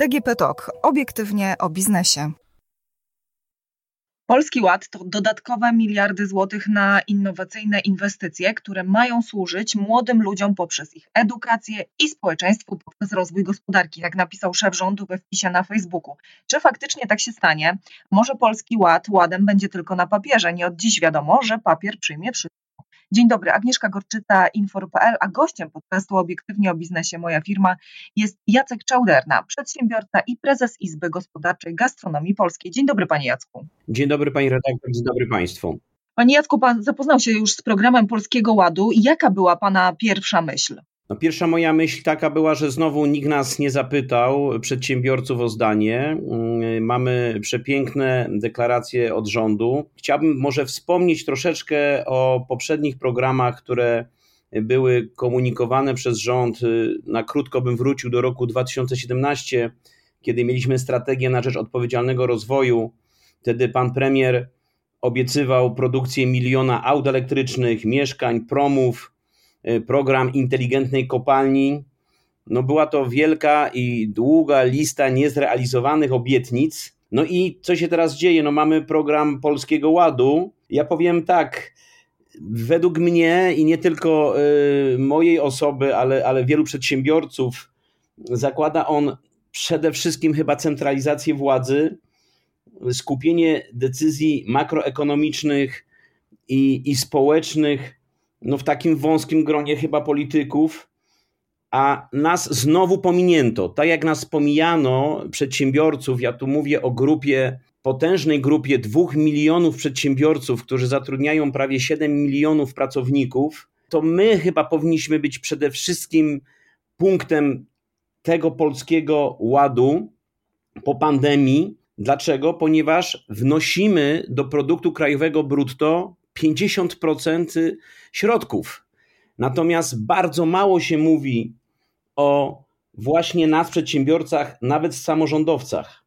DGP Talk. Obiektywnie o biznesie. Polski Ład to dodatkowe miliardy złotych na innowacyjne inwestycje, które mają służyć młodym ludziom poprzez ich edukację i społeczeństwu poprzez rozwój gospodarki, jak napisał szef rządu we wpisie na Facebooku. Czy faktycznie tak się stanie? Może Polski Ład ładem będzie tylko na papierze. Nie od dziś wiadomo, że papier przyjmie wszystko. Dzień dobry, Agnieszka Gorczyca, Infor.pl, a gościem podcastu Obiektywnie o biznesie Moja Firma jest Jacek Czauderna, przedsiębiorca i prezes Izby Gospodarczej Gastronomii Polskiej. Dzień dobry Panie Jacku. Dzień dobry Pani redaktor, dzień dobry Państwu. Panie Jacku, Pan zapoznał się już z programem Polskiego Ładu. Jaka była Pana pierwsza myśl? No pierwsza moja myśl taka była, że znowu nikt nas nie zapytał, przedsiębiorców o zdanie. Mm, mamy przepiękne deklaracje od rządu. Chciałbym może wspomnieć troszeczkę o poprzednich programach, które były komunikowane przez rząd. Na krótko bym wrócił do roku 2017, kiedy mieliśmy strategię na rzecz odpowiedzialnego rozwoju. Wtedy pan premier obiecywał produkcję miliona aut elektrycznych, mieszkań, promów program inteligentnej kopalni. No była to wielka i długa lista niezrealizowanych obietnic. No i co się teraz dzieje? No mamy program Polskiego Ładu. Ja powiem tak, według mnie i nie tylko y, mojej osoby, ale, ale wielu przedsiębiorców, zakłada on przede wszystkim chyba centralizację władzy, skupienie decyzji makroekonomicznych i, i społecznych no w takim wąskim gronie chyba polityków, a nas znowu pominięto. Tak jak nas pomijano przedsiębiorców, ja tu mówię o grupie, potężnej grupie dwóch milionów przedsiębiorców, którzy zatrudniają prawie 7 milionów pracowników, to my chyba powinniśmy być przede wszystkim punktem tego polskiego ładu po pandemii. Dlaczego? Ponieważ wnosimy do produktu krajowego brutto 50% środków. Natomiast bardzo mało się mówi o właśnie nas, przedsiębiorcach, nawet samorządowcach.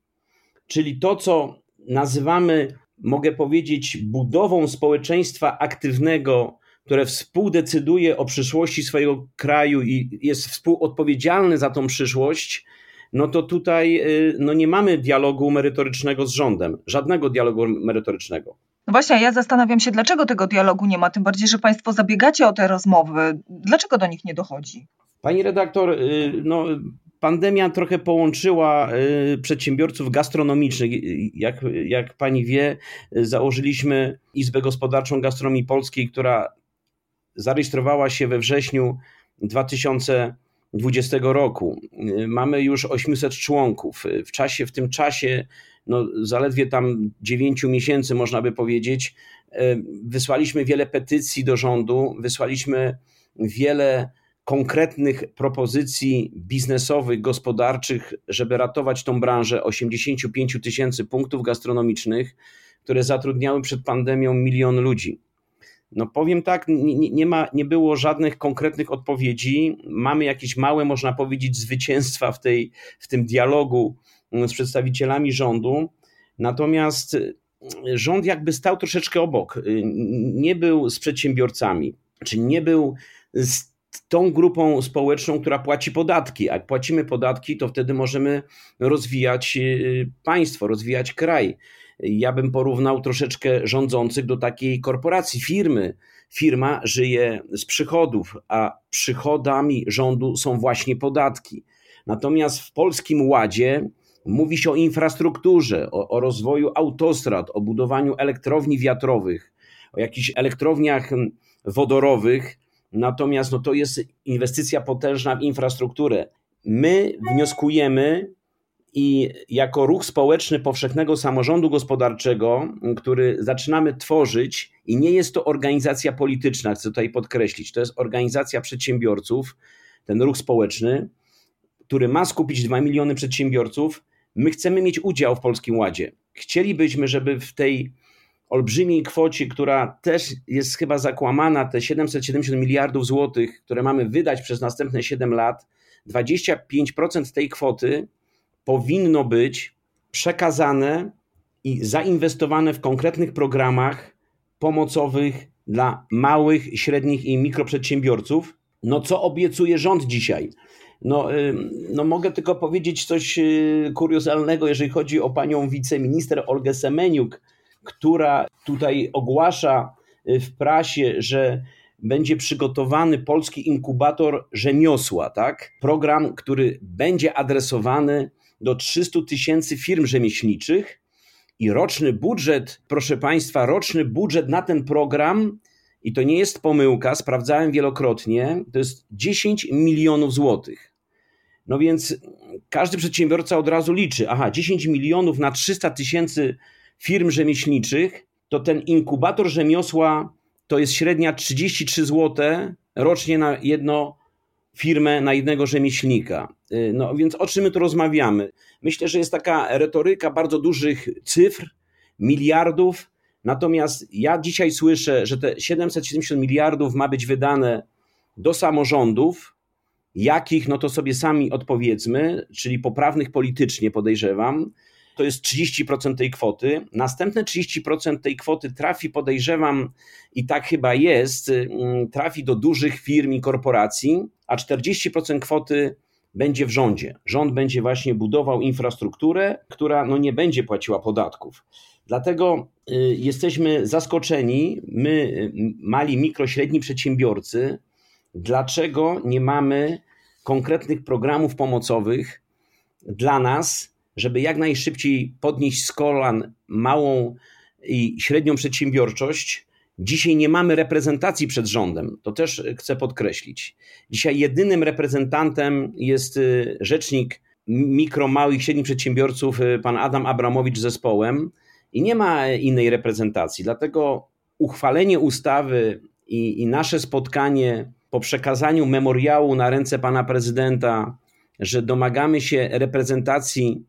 Czyli to, co nazywamy, mogę powiedzieć, budową społeczeństwa aktywnego, które współdecyduje o przyszłości swojego kraju i jest współodpowiedzialny za tą przyszłość, no to tutaj y, no nie mamy dialogu merytorycznego z rządem, żadnego dialogu merytorycznego. Właśnie, ja zastanawiam się, dlaczego tego dialogu nie ma, tym bardziej, że Państwo zabiegacie o te rozmowy. Dlaczego do nich nie dochodzi? Pani redaktor, y, no, pandemia trochę połączyła y, przedsiębiorców gastronomicznych. Jak, jak pani wie, założyliśmy Izbę Gospodarczą Gastronomii Polskiej, która zarejestrowała się we wrześniu 2020 roku. Y, mamy już 800 członków. W czasie, w tym czasie no, zaledwie tam 9 miesięcy, można by powiedzieć, e, wysłaliśmy wiele petycji do rządu, wysłaliśmy wiele konkretnych propozycji biznesowych, gospodarczych, żeby ratować tą branżę 85 tysięcy punktów gastronomicznych, które zatrudniały przed pandemią milion ludzi. No powiem tak, nie, nie, ma, nie było żadnych konkretnych odpowiedzi. Mamy jakieś małe, można powiedzieć, zwycięstwa w, tej, w tym dialogu z przedstawicielami rządu. Natomiast y, rząd jakby stał troszeczkę obok. Y, nie był z przedsiębiorcami, czy nie był z tą grupą społeczną, która płaci podatki. Jak płacimy podatki, to wtedy możemy rozwijać y, państwo, rozwijać kraj. Ja bym porównał troszeczkę rządzących do takiej korporacji, firmy. Firma żyje z przychodów, a przychodami rządu są właśnie podatki. Natomiast w polskim ładzie Mówi się o infrastrukturze, o, o rozwoju autostrad, o budowaniu elektrowni wiatrowych, o jakichś elektrowniach mm, wodorowych. Natomiast no, to jest inwestycja potężna w infrastrukturę. My wnioskujemy i jako ruch społeczny powszechnego samorządu gospodarczego, który zaczynamy tworzyć, i nie jest to organizacja polityczna, chcę tutaj podkreślić, to jest organizacja przedsiębiorców, ten ruch społeczny, który ma skupić 2 miliony przedsiębiorców, My chcemy mieć udział w Polskim Ładzie. Chcielibyśmy, żeby w tej olbrzymiej kwocie, która też jest chyba zakłamana, te 770 miliardów złotych, które mamy wydać przez następne 7 lat, 25% tej kwoty powinno być przekazane i zainwestowane w konkretnych programach pomocowych dla małych, średnich i mikroprzedsiębiorców. No co obiecuje rząd dzisiaj? No, no mogę tylko powiedzieć coś y, kuriozalnego, jeżeli chodzi o panią wiceminister Olgę Semeniuk, która tutaj ogłasza y, w prasie, że będzie przygotowany polski inkubator rzemiosła, tak? Program, który będzie adresowany do 300 tysięcy firm rzemieślniczych i roczny budżet, proszę Państwa, roczny budżet na ten program, i to nie jest pomyłka, sprawdzałem wielokrotnie, to jest 10 milionów złotych. No więc każdy przedsiębiorca od razu liczy, aha, 10 milionów na 300 tysięcy firm rzemieślniczych, to ten inkubator rzemiosła to jest średnia 33 zł rocznie na jedno firmę, na jednego rzemieślnika. Y, no więc o czym my tu rozmawiamy? Myślę, że jest taka retoryka bardzo dużych cyfr, miliardów, natomiast ja dzisiaj słyszę, że te 770 miliardów ma być wydane do samorządów, jakich, no to sobie sami odpowiedzmy, czyli poprawnych politycznie podejrzewam, to jest 30% tej kwoty. Następne 30% tej kwoty trafi, podejrzewam, i tak chyba jest, mm, trafi do dużych firm i korporacji, a 40% kwoty będzie w rządzie. Rząd będzie właśnie budował infrastrukturę, która no nie będzie płaciła podatków. Dlatego y, jesteśmy zaskoczeni, my, y, mali, mikro, średni przedsiębiorcy, dlaczego nie mamy konkretnych programów pomocowych dla nas, żeby jak najszybciej podnieść z kolan małą i średnią przedsiębiorczość. Dzisiaj nie mamy reprezentacji przed rządem, to też chcę podkreślić. Dzisiaj jedynym reprezentantem jest y, rzecznik mikro, małych i średnich przedsiębiorców, y, pan Adam Abramowicz zespołem i nie ma innej reprezentacji. Dlatego uchwalenie ustawy i, i nasze spotkanie po przekazaniu memoriału na ręce pana prezydenta, że domagamy się reprezentacji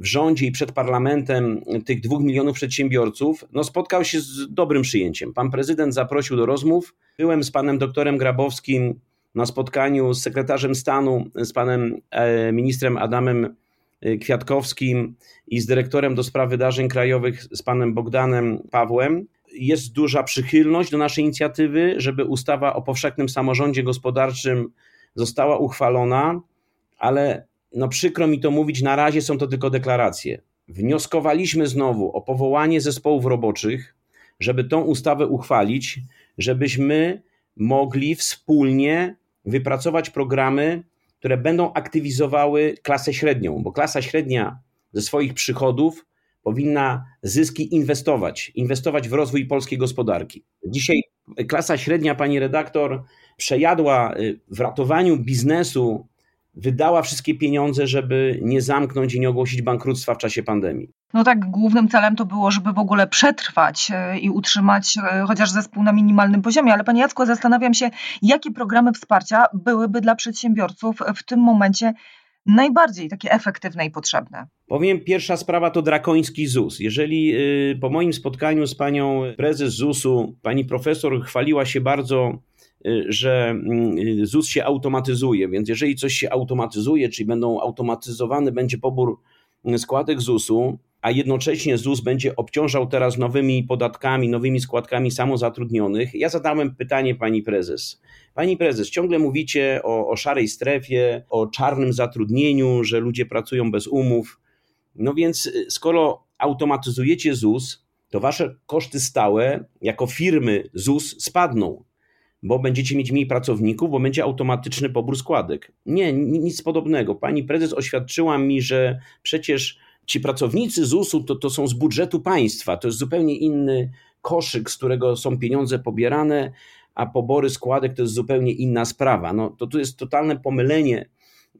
w rządzie i przed parlamentem tych dwóch milionów przedsiębiorców, no spotkał się z dobrym przyjęciem. Pan prezydent zaprosił do rozmów. Byłem z panem doktorem Grabowskim na spotkaniu z sekretarzem stanu, z panem e, ministrem Adamem e, Kwiatkowskim i z dyrektorem do spraw wydarzeń krajowych z panem Bogdanem Pawłem. Jest duża przychylność do naszej inicjatywy, żeby ustawa o powszechnym samorządzie gospodarczym została uchwalona, ale no przykro mi to mówić, na razie są to tylko deklaracje. Wnioskowaliśmy znowu o powołanie zespołów roboczych, żeby tą ustawę uchwalić, żebyśmy mogli wspólnie wypracować programy, które będą aktywizowały klasę średnią, bo klasa średnia ze swoich przychodów powinna zyski inwestować, inwestować w rozwój polskiej gospodarki. Dzisiaj klasa średnia, pani redaktor, przejadła y, w ratowaniu biznesu wydała wszystkie pieniądze, żeby nie zamknąć i nie ogłosić bankructwa w czasie pandemii. No tak, głównym celem to było, żeby w ogóle przetrwać e, i utrzymać e, chociaż zespół na minimalnym poziomie. Ale Panie Jacku, zastanawiam się, jakie programy wsparcia byłyby dla przedsiębiorców w tym momencie najbardziej takie efektywne i potrzebne? Powiem, pierwsza sprawa to drakoński ZUS. Jeżeli y, po moim spotkaniu z panią prezes ZUS-u, pani profesor chwaliła się bardzo że mm, ZUS się automatyzuje, więc jeżeli coś się automatyzuje, czyli będą automatyzowany będzie pobór mm, składek ZUS-u, a jednocześnie ZUS będzie obciążał teraz nowymi podatkami, nowymi składkami samozatrudnionych. Ja zadałem pytanie pani prezes. Pani prezes, ciągle mówicie o, o szarej strefie, o czarnym zatrudnieniu, że ludzie pracują bez umów. No więc y, skoro automatyzujecie ZUS, to wasze koszty stałe jako firmy ZUS spadną bo będziecie mieć mniej pracowników, bo będzie automatyczny pobór składek. Nie, nic podobnego. Pani prezes oświadczyła mi, że przecież ci pracownicy ZUS-u to, to są z budżetu państwa, to jest zupełnie inny koszyk, z którego są pieniądze pobierane, a pobory składek to jest zupełnie inna sprawa. No, to tu jest totalne pomylenie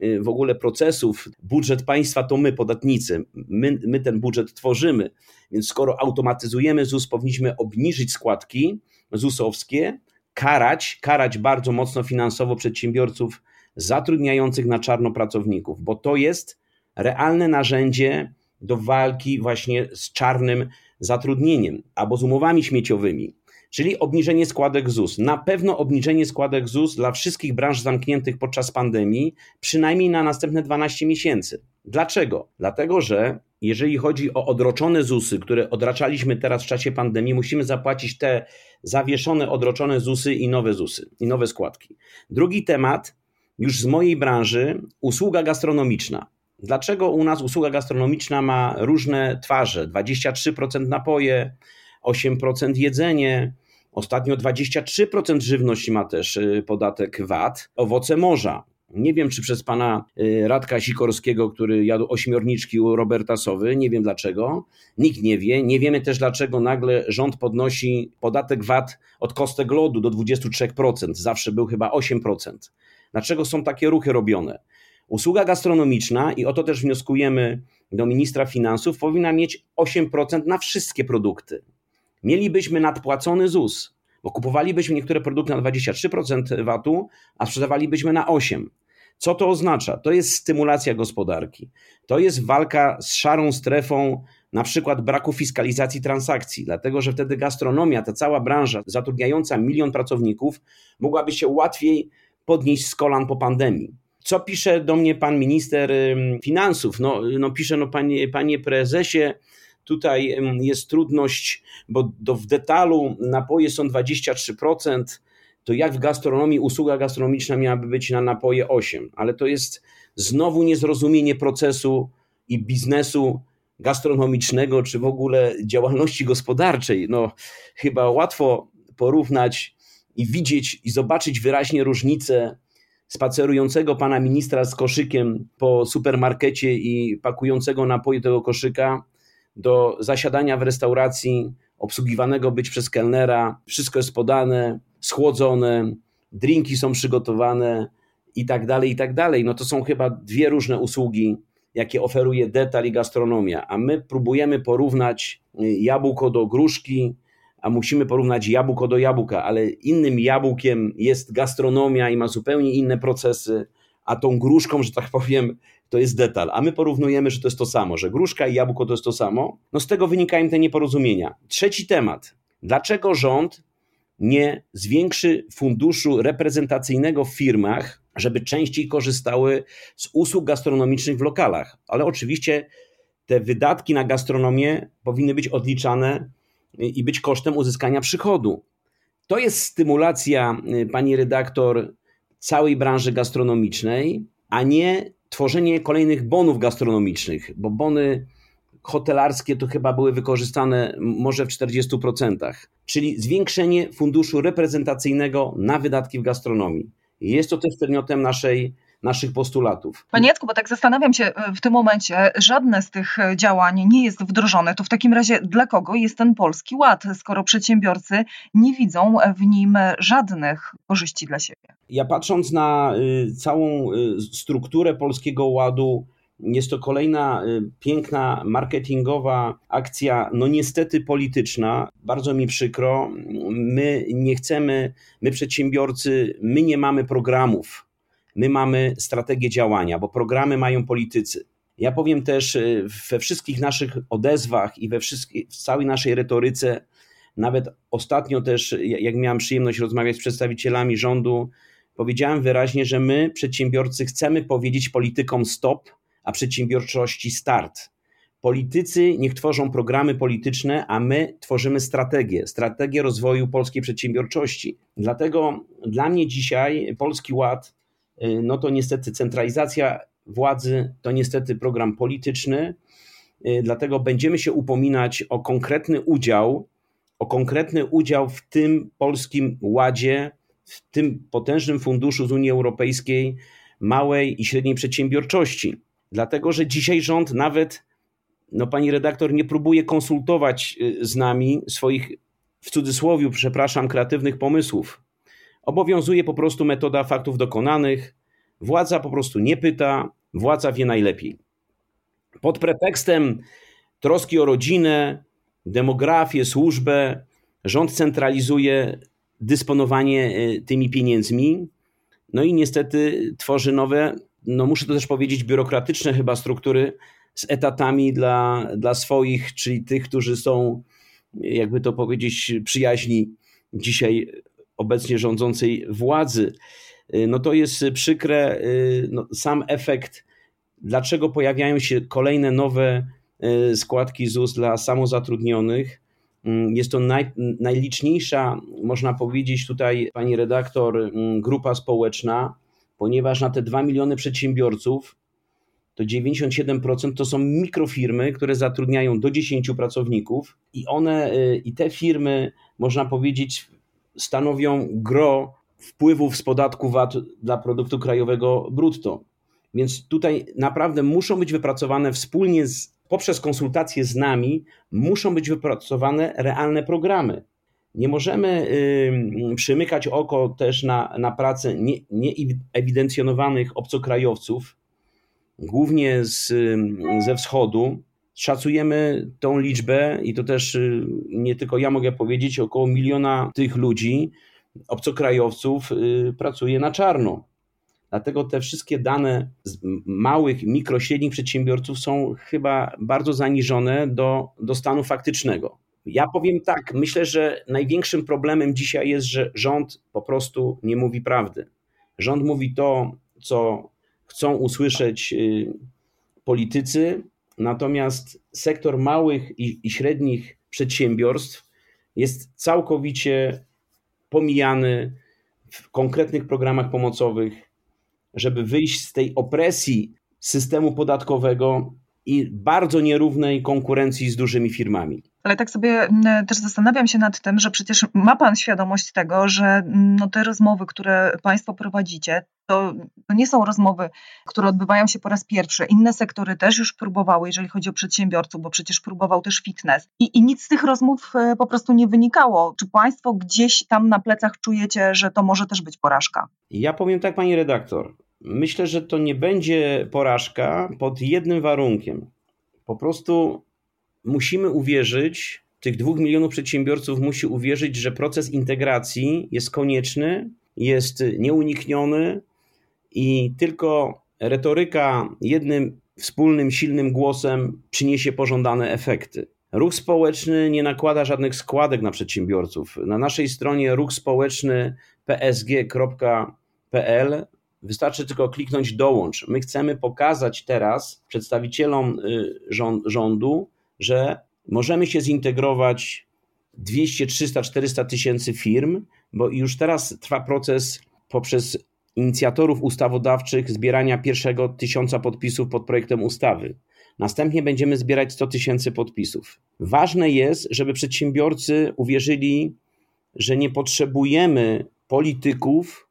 y, w ogóle procesów. Budżet państwa to my, podatnicy. My, my ten budżet tworzymy. Więc skoro automatyzujemy ZUS, powinniśmy obniżyć składki ZUS-owskie, karać, karać bardzo mocno finansowo przedsiębiorców zatrudniających na czarno pracowników, bo to jest realne narzędzie do walki właśnie z czarnym zatrudnieniem albo z umowami śmieciowymi, czyli obniżenie składek ZUS. Na pewno obniżenie składek ZUS dla wszystkich branż zamkniętych podczas pandemii, przynajmniej na następne 12 miesięcy. Dlaczego? Dlatego, że jeżeli chodzi o odroczone ZUSy, które odraczaliśmy teraz w czasie pandemii, musimy zapłacić te zawieszone, odroczone ZUSy i nowe ZUSy, i nowe składki. Drugi temat już z mojej branży usługa gastronomiczna. Dlaczego u nas usługa gastronomiczna ma różne twarze? 23% napoje, 8% jedzenie, ostatnio 23% żywności ma też y, podatek VAT, owoce morza. Nie wiem, czy przez pana y, Radka Sikorskiego, który jadł ośmiorniczki u Roberta Sowy, nie wiem dlaczego. Nikt nie wie. Nie wiemy też, dlaczego nagle rząd podnosi podatek VAT od kostek lodu do 23%. Zawsze był chyba 8%. Dlaczego są takie ruchy robione? Usługa gastronomiczna, i o to też wnioskujemy do ministra finansów, powinna mieć 8% na wszystkie produkty. Mielibyśmy nadpłacony ZUS, bo kupowalibyśmy niektóre produkty na 23% VAT-u, a sprzedawalibyśmy na 8%. Co to oznacza? To jest stymulacja gospodarki. To jest walka z szarą strefą, na przykład braku fiskalizacji transakcji, dlatego że wtedy gastronomia, ta cała branża zatrudniająca milion pracowników, mogłaby się łatwiej podnieść z kolan po pandemii. Co pisze do mnie pan minister finansów? No, no pisze, no panie, panie prezesie, tutaj jest trudność, bo do, w detalu napoje są 23%, to jak w gastronomii usługa gastronomiczna miałaby być na napoje 8, ale to jest znowu niezrozumienie procesu i biznesu gastronomicznego, czy w ogóle działalności gospodarczej. No, chyba łatwo porównać i widzieć i zobaczyć wyraźnie różnicę spacerującego pana ministra z koszykiem po supermarkecie i pakującego napoje tego koszyka do zasiadania w restauracji, obsługiwanego być przez kelnera. Wszystko jest podane, schłodzone, drinki są przygotowane i tak dalej, i tak dalej. No to są chyba dwie różne usługi, jakie oferuje detal i gastronomia, a my próbujemy porównać jabłko do gruszki, a musimy porównać jabłko do jabłka, ale innym jabłkiem jest gastronomia i ma zupełnie inne procesy, a tą gruszką, że tak powiem, to jest detal. A my porównujemy, że to jest to samo, że gruszka i jabłko to jest to samo. No z tego wynikają te nieporozumienia. Trzeci temat. Dlaczego rząd nie zwiększy funduszu reprezentacyjnego w firmach, żeby częściej korzystały z usług gastronomicznych w lokalach? Ale oczywiście te wydatki na gastronomię powinny być odliczane i być kosztem uzyskania przychodu. To jest stymulacja, pani redaktor, całej branży gastronomicznej, a nie tworzenie kolejnych bonów gastronomicznych, bo bony hotelarskie to chyba były wykorzystane może w 40%, czyli zwiększenie funduszu reprezentacyjnego na wydatki w gastronomii. Jest to też przedmiotem naszej naszych postulatów. Panie Jacku, bo tak zastanawiam się e, w tym momencie, żadne z tych e, działań nie jest wdrożone. To w takim razie dla kogo jest ten polski ład, skoro przedsiębiorcy nie widzą w nim żadnych korzyści dla siebie? Ja patrząc na y, całą y, strukturę polskiego ładu, jest to kolejna y, piękna marketingowa akcja, no niestety polityczna. Bardzo mi przykro. My nie chcemy, my przedsiębiorcy, my nie mamy programów My mamy strategię działania, bo programy mają politycy. Ja powiem też y, we wszystkich naszych odezwach i we w całej naszej retoryce, nawet ostatnio też, jak miałem przyjemność rozmawiać z przedstawicielami rządu, powiedziałem wyraźnie, że my, przedsiębiorcy, chcemy powiedzieć politykom stop, a przedsiębiorczości start. Politycy niech tworzą programy polityczne, a my tworzymy strategię, strategię rozwoju polskiej przedsiębiorczości. Dlatego dla mnie dzisiaj Polski Ład Y, no to niestety centralizacja władzy to niestety program polityczny, y, dlatego będziemy się upominać o konkretny udział, o konkretny udział w tym polskim ładzie, w tym potężnym funduszu z Unii Europejskiej małej i średniej przedsiębiorczości. Dlatego, że dzisiaj rząd nawet, no pani redaktor, nie próbuje konsultować y, z nami swoich, w cudzysłowie, przepraszam, kreatywnych pomysłów. Obowiązuje po prostu metoda faktów dokonanych. Władza po prostu nie pyta, władza wie najlepiej. Pod pretekstem troski o rodzinę, demografię, służbę, rząd centralizuje dysponowanie e, tymi pieniędzmi. No i niestety tworzy nowe, no muszę to też powiedzieć, biurokratyczne chyba struktury z etatami dla, dla swoich, czyli tych, którzy są, jakby to powiedzieć, przyjaźni dzisiaj obecnie rządzącej władzy. Y, no to jest przykre. Y, no, sam efekt, dlaczego pojawiają się kolejne nowe y, składki ZUS dla samozatrudnionych. Jest to naj, najliczniejsza, można powiedzieć tutaj, pani redaktor, grupa społeczna. Ponieważ na te 2 miliony przedsiębiorców to 97% to są mikrofirmy, które zatrudniają do 10 pracowników i one y, i te firmy, można powiedzieć, stanowią gro wpływów z podatku VAT dla produktu krajowego brutto. Więc tutaj naprawdę muszą być wypracowane wspólnie z, poprzez konsultacje z nami, muszą być wypracowane realne programy. Nie możemy przymykać oko też na, na pracę nieewidencjonowanych nie obcokrajowców, głównie z, ze wschodu. Szacujemy tą liczbę, i to też y, nie tylko ja mogę powiedzieć, około miliona tych ludzi, obcokrajowców, y, pracuje na czarno. Dlatego te wszystkie dane z małych, mikro, średnich przedsiębiorców są chyba bardzo zaniżone do, do stanu faktycznego. Ja powiem tak, myślę, że największym problemem dzisiaj jest, że rząd po prostu nie mówi prawdy. Rząd mówi to, co chcą usłyszeć y, politycy, natomiast sektor małych i, i średnich przedsiębiorstw jest całkowicie pomijany w konkretnych programach pomocowych, żeby wyjść z tej opresji systemu podatkowego i bardzo nierównej konkurencji z dużymi firmami. Ale tak sobie mm, też zastanawiam się nad tym, że przecież ma Pan świadomość tego, że mm, no te rozmowy, które Państwo prowadzicie, to, to nie są rozmowy, które odbywają się po raz pierwszy. Inne sektory też już próbowały, jeżeli chodzi o przedsiębiorców, bo przecież próbował też fitness. I, i nic z tych rozmów e, po prostu nie wynikało. Czy Państwo gdzieś tam na plecach czujecie, że to może też być porażka? Ja powiem tak, Pani redaktor. Myślę, że to nie będzie porażka pod jednym warunkiem. Po prostu musimy uwierzyć, tych dwóch milionów przedsiębiorców musi uwierzyć, że proces integracji jest konieczny, jest nieunikniony i tylko retoryka jednym wspólnym, silnym głosem przyniesie pożądane efekty. Ruch społeczny nie nakłada żadnych składek na przedsiębiorców. Na naszej stronie ruch społeczny psg.pl wystarczy tylko kliknąć dołącz. My chcemy pokazać teraz przedstawicielom y, rządu, że możemy się zintegrować 200, 300, 400 tysięcy firm, bo już teraz trwa proces poprzez inicjatorów ustawodawczych zbierania pierwszego tysiąca podpisów pod projektem ustawy. Następnie będziemy zbierać 100 tysięcy podpisów. Ważne jest, żeby przedsiębiorcy uwierzyli, że nie potrzebujemy polityków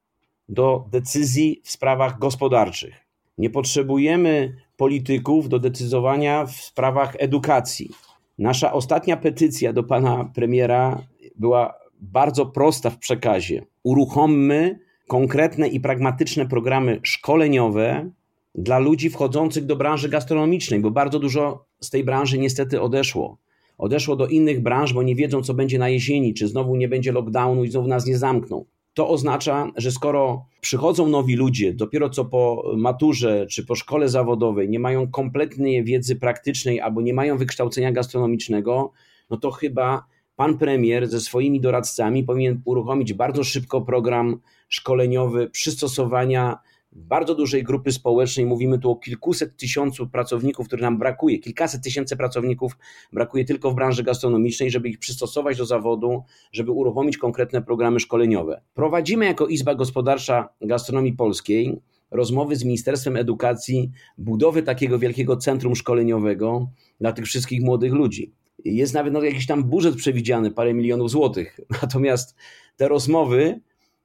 do decyzji w sprawach gospodarczych. Nie potrzebujemy polityków do decyzowania w sprawach edukacji. Nasza ostatnia petycja do pana premiera była bardzo prosta w przekazie. Uruchommy konkretne i pragmatyczne programy szkoleniowe dla ludzi wchodzących do branży gastronomicznej, bo bardzo dużo z tej branży niestety odeszło. Odeszło do innych branż, bo nie wiedzą, co będzie na jesieni, czy znowu nie będzie lockdownu i znowu nas nie zamkną. To oznacza, że skoro przychodzą nowi ludzie, dopiero co po maturze czy po szkole zawodowej, nie mają kompletnej wiedzy praktycznej albo nie mają wykształcenia gastronomicznego, no to chyba pan premier ze swoimi doradcami powinien uruchomić bardzo szybko program szkoleniowy przystosowania bardzo dużej grupy społecznej, mówimy tu o kilkuset tysiącu pracowników, których nam brakuje, kilkaset tysięcy pracowników brakuje tylko w branży gastronomicznej, żeby ich przystosować do zawodu, żeby uruchomić konkretne programy szkoleniowe. Prowadzimy jako Izba Gospodarcza Gastronomii Polskiej rozmowy z Ministerstwem Edukacji budowy takiego wielkiego centrum szkoleniowego dla tych wszystkich młodych ludzi. Jest nawet no, jakiś tam budżet przewidziany, parę milionów złotych. Natomiast te rozmowy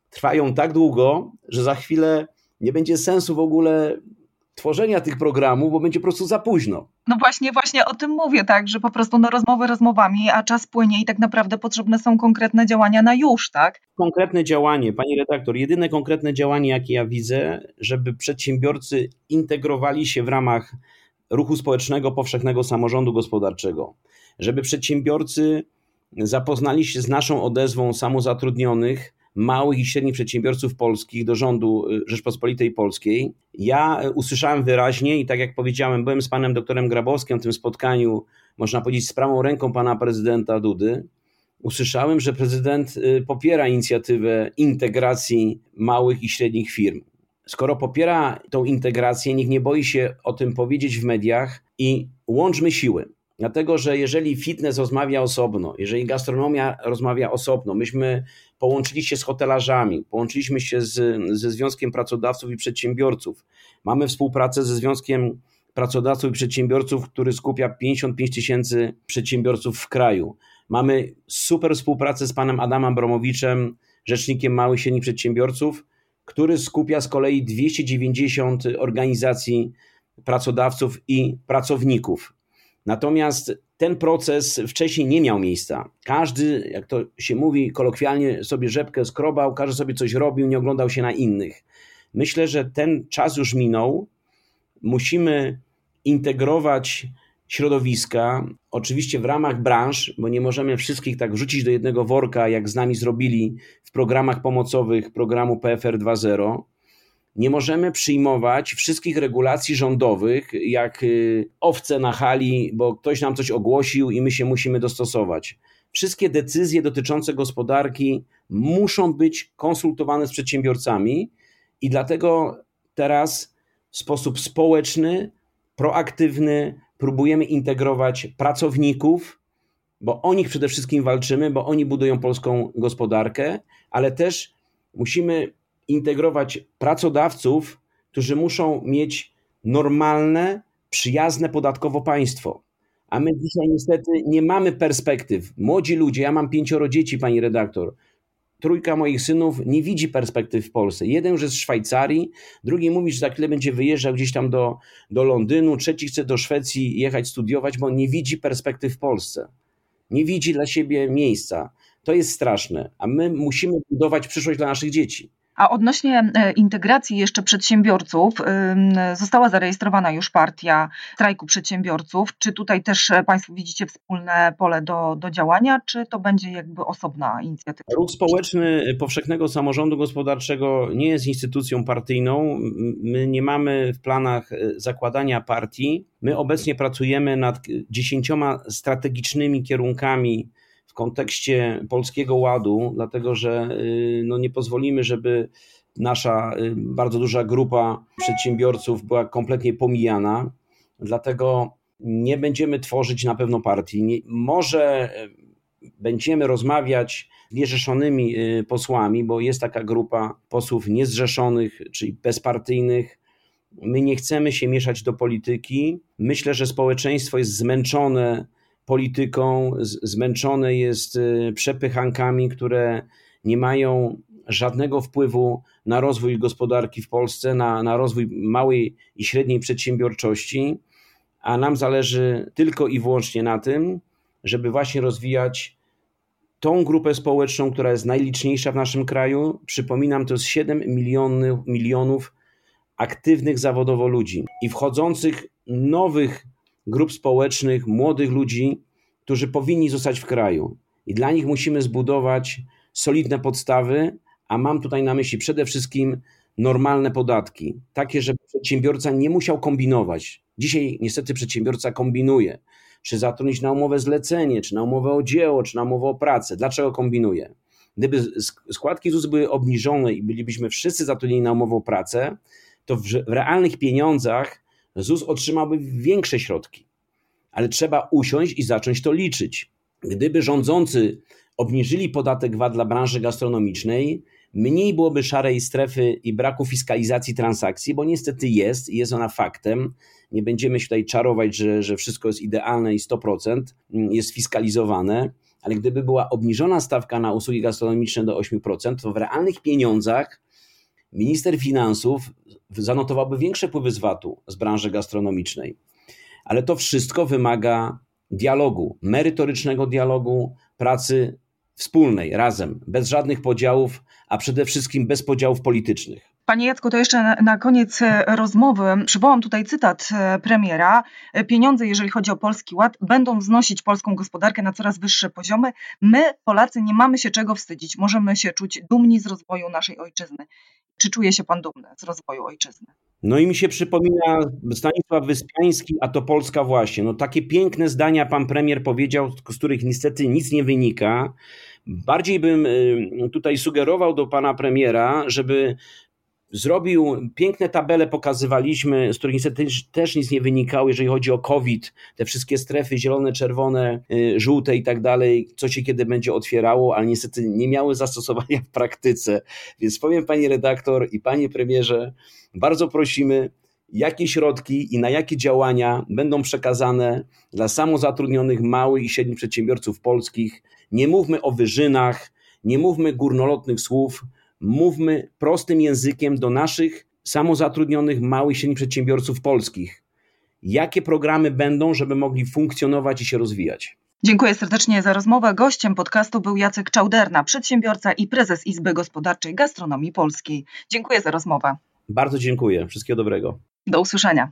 trwają tak długo, że za chwilę nie będzie sensu w ogóle tworzenia tych programów, bo będzie po prostu za późno. No właśnie, właśnie o tym mówię, tak, że po prostu no rozmowy rozmowami, a czas płynie i tak naprawdę potrzebne są konkretne działania na już, tak? Konkretne działanie, pani redaktor, jedyne konkretne działanie, jakie ja widzę, żeby przedsiębiorcy integrowali się w ramach ruchu społecznego powszechnego samorządu gospodarczego, żeby przedsiębiorcy zapoznali się z naszą odezwą samozatrudnionych, małych i średnich przedsiębiorców polskich do rządu y, Rzeczpospolitej Polskiej. Ja y, usłyszałem wyraźnie i tak jak powiedziałem, byłem z panem doktorem Grabowskim w tym spotkaniu, można powiedzieć, z prawą ręką pana prezydenta Dudy. Usłyszałem, że prezydent y, popiera inicjatywę integracji małych i średnich firm. Skoro popiera tą integrację, niech nie boi się o tym powiedzieć w mediach i łączmy siły. Dlatego, że jeżeli fitness rozmawia osobno, jeżeli gastronomia rozmawia osobno, myśmy połączyli się z hotelarzami, połączyliśmy się z, ze Związkiem Pracodawców i Przedsiębiorców, mamy współpracę ze Związkiem Pracodawców i Przedsiębiorców, który skupia 55 tysięcy przedsiębiorców w kraju. Mamy super współpracę z panem Adamem Bromowiczem, rzecznikiem małych i średnich przedsiębiorców, który skupia z kolei 290 organizacji pracodawców i pracowników. Natomiast ten proces wcześniej nie miał miejsca. Każdy, jak to się mówi kolokwialnie, sobie rzepkę skrobał, każdy sobie coś robił, nie oglądał się na innych. Myślę, że ten czas już minął. Musimy integrować środowiska, oczywiście w ramach branż, bo nie możemy wszystkich tak wrzucić do jednego worka, jak z nami zrobili w programach pomocowych programu PFR 2.0 nie możemy przyjmować wszystkich regulacji rządowych, jak y, owce na hali, bo ktoś nam coś ogłosił i my się musimy dostosować. Wszystkie decyzje dotyczące gospodarki muszą być konsultowane z przedsiębiorcami i dlatego teraz w sposób społeczny, proaktywny próbujemy integrować pracowników, bo o nich przede wszystkim walczymy, bo oni budują polską gospodarkę, ale też musimy integrować pracodawców, którzy muszą mieć normalne, przyjazne podatkowo państwo. A my dzisiaj niestety nie mamy perspektyw. Młodzi ludzie, ja mam pięcioro dzieci, pani redaktor. Trójka moich synów nie widzi perspektyw w Polsce. Jeden już jest z Szwajcarii, drugi mówi, że za chwilę będzie wyjeżdżał gdzieś tam do, do Londynu, trzeci chce do Szwecji jechać studiować, bo nie widzi perspektyw w Polsce. Nie widzi dla siebie miejsca. To jest straszne, a my musimy budować przyszłość dla naszych dzieci. A odnośnie e, integracji jeszcze przedsiębiorców, została zarejestrowana już partia strajku przedsiębiorców. Czy tutaj też e, Państwo widzicie wspólne pole do, do działania, czy to będzie jakby osobna inicjatywa? Ruch społeczny powszechnego samorządu gospodarczego nie jest instytucją partyjną. My nie mamy w planach e, zakładania partii. My obecnie pracujemy nad dziesięcioma strategicznymi kierunkami kontekście Polskiego Ładu, dlatego że y, no nie pozwolimy, żeby nasza y, bardzo duża grupa przedsiębiorców była kompletnie pomijana. Dlatego nie będziemy tworzyć na pewno partii. Nie, może y, będziemy rozmawiać z niezrzeszonymi posłami, bo jest taka grupa posłów niezrzeszonych, czyli bezpartyjnych. My nie chcemy się mieszać do polityki. Myślę, że społeczeństwo jest zmęczone polityką, zmęczone jest y, przepychankami, które nie mają żadnego wpływu na rozwój gospodarki w Polsce, na, na rozwój małej i średniej przedsiębiorczości, a nam zależy tylko i wyłącznie na tym, żeby właśnie rozwijać tą grupę społeczną, która jest najliczniejsza w naszym kraju. Przypominam, to jest 7 milionów, milionów aktywnych zawodowo ludzi i wchodzących nowych grup społecznych, młodych ludzi, którzy powinni zostać w kraju. I dla nich musimy zbudować solidne podstawy, a mam tutaj na myśli przede wszystkim normalne podatki, takie, żeby przedsiębiorca nie musiał kombinować. Dzisiaj niestety przedsiębiorca kombinuje, czy zatrudnić na umowę zlecenie, czy na umowę o dzieło, czy na umowę o pracę. Dlaczego kombinuje? Gdyby składki ZUS były obniżone i bylibyśmy wszyscy zatrudnieni na umowę o pracę, to w realnych pieniądzach ZUS otrzymałby większe środki, ale trzeba usiąść i zacząć to liczyć. Gdyby rządzący obniżyli podatek VAT dla branży gastronomicznej, mniej byłoby szarej strefy i braku fiskalizacji transakcji, bo niestety jest, jest ona faktem. Nie będziemy się tutaj czarować, że, że wszystko jest idealne i 100% jest fiskalizowane, ale gdyby była obniżona stawka na usługi gastronomiczne do 8%, to w realnych pieniądzach minister finansów zanotowałby większe wpływy z VAT-u z branży gastronomicznej. Ale to wszystko wymaga dialogu, merytorycznego dialogu, pracy wspólnej, razem, bez żadnych podziałów, a przede wszystkim bez podziałów politycznych. Panie Jacku, to jeszcze na, koniec e, rozmowy przywołam tutaj cytat e, premiera. E, pieniądze, jeżeli chodzi o Polski Ład, będą wznosić polską gospodarkę na coraz wyższe poziomy. My, Polacy, nie mamy się czego wstydzić. Możemy się czuć dumni z rozwoju naszej ojczyzny. Czy czuje się pan dumny z rozwoju ojczyzny? No i mi się przypomina Stanisław Wyspiański, a to Polska właśnie. No takie piękne zdania pan premier powiedział, z których niestety nic nie wynika. Bardziej bym y, tutaj sugerował do pana premiera, żeby zrobił piękne tabele, pokazywaliśmy, z których niestety też, nic nie wynikało, jeżeli chodzi o COVID, te wszystkie strefy zielone, czerwone, y, żółte i tak dalej, co się kiedy będzie otwierało, ale niestety nie miały zastosowania w praktyce. Więc powiem pani redaktor i panie premierze, bardzo prosimy, jakie środki i na jakie działania będą przekazane dla samozatrudnionych małych i średnich przedsiębiorców polskich. Nie mówmy o wyżynach, nie mówmy górnolotnych słów, mówmy prostym językiem do naszych samozatrudnionych małych i średnich przedsiębiorców polskich. Jakie programy będą, żeby mogli funkcjonować i się rozwijać? Dziękuję serdecznie za rozmowę. Gościem podcastu był Jacek Czałderna, przedsiębiorca i prezes Izby Gospodarczej Gastronomii Polskiej. Dziękuję za rozmowę. Bardzo dziękuję. Wszystkiego dobrego. Do usłyszenia.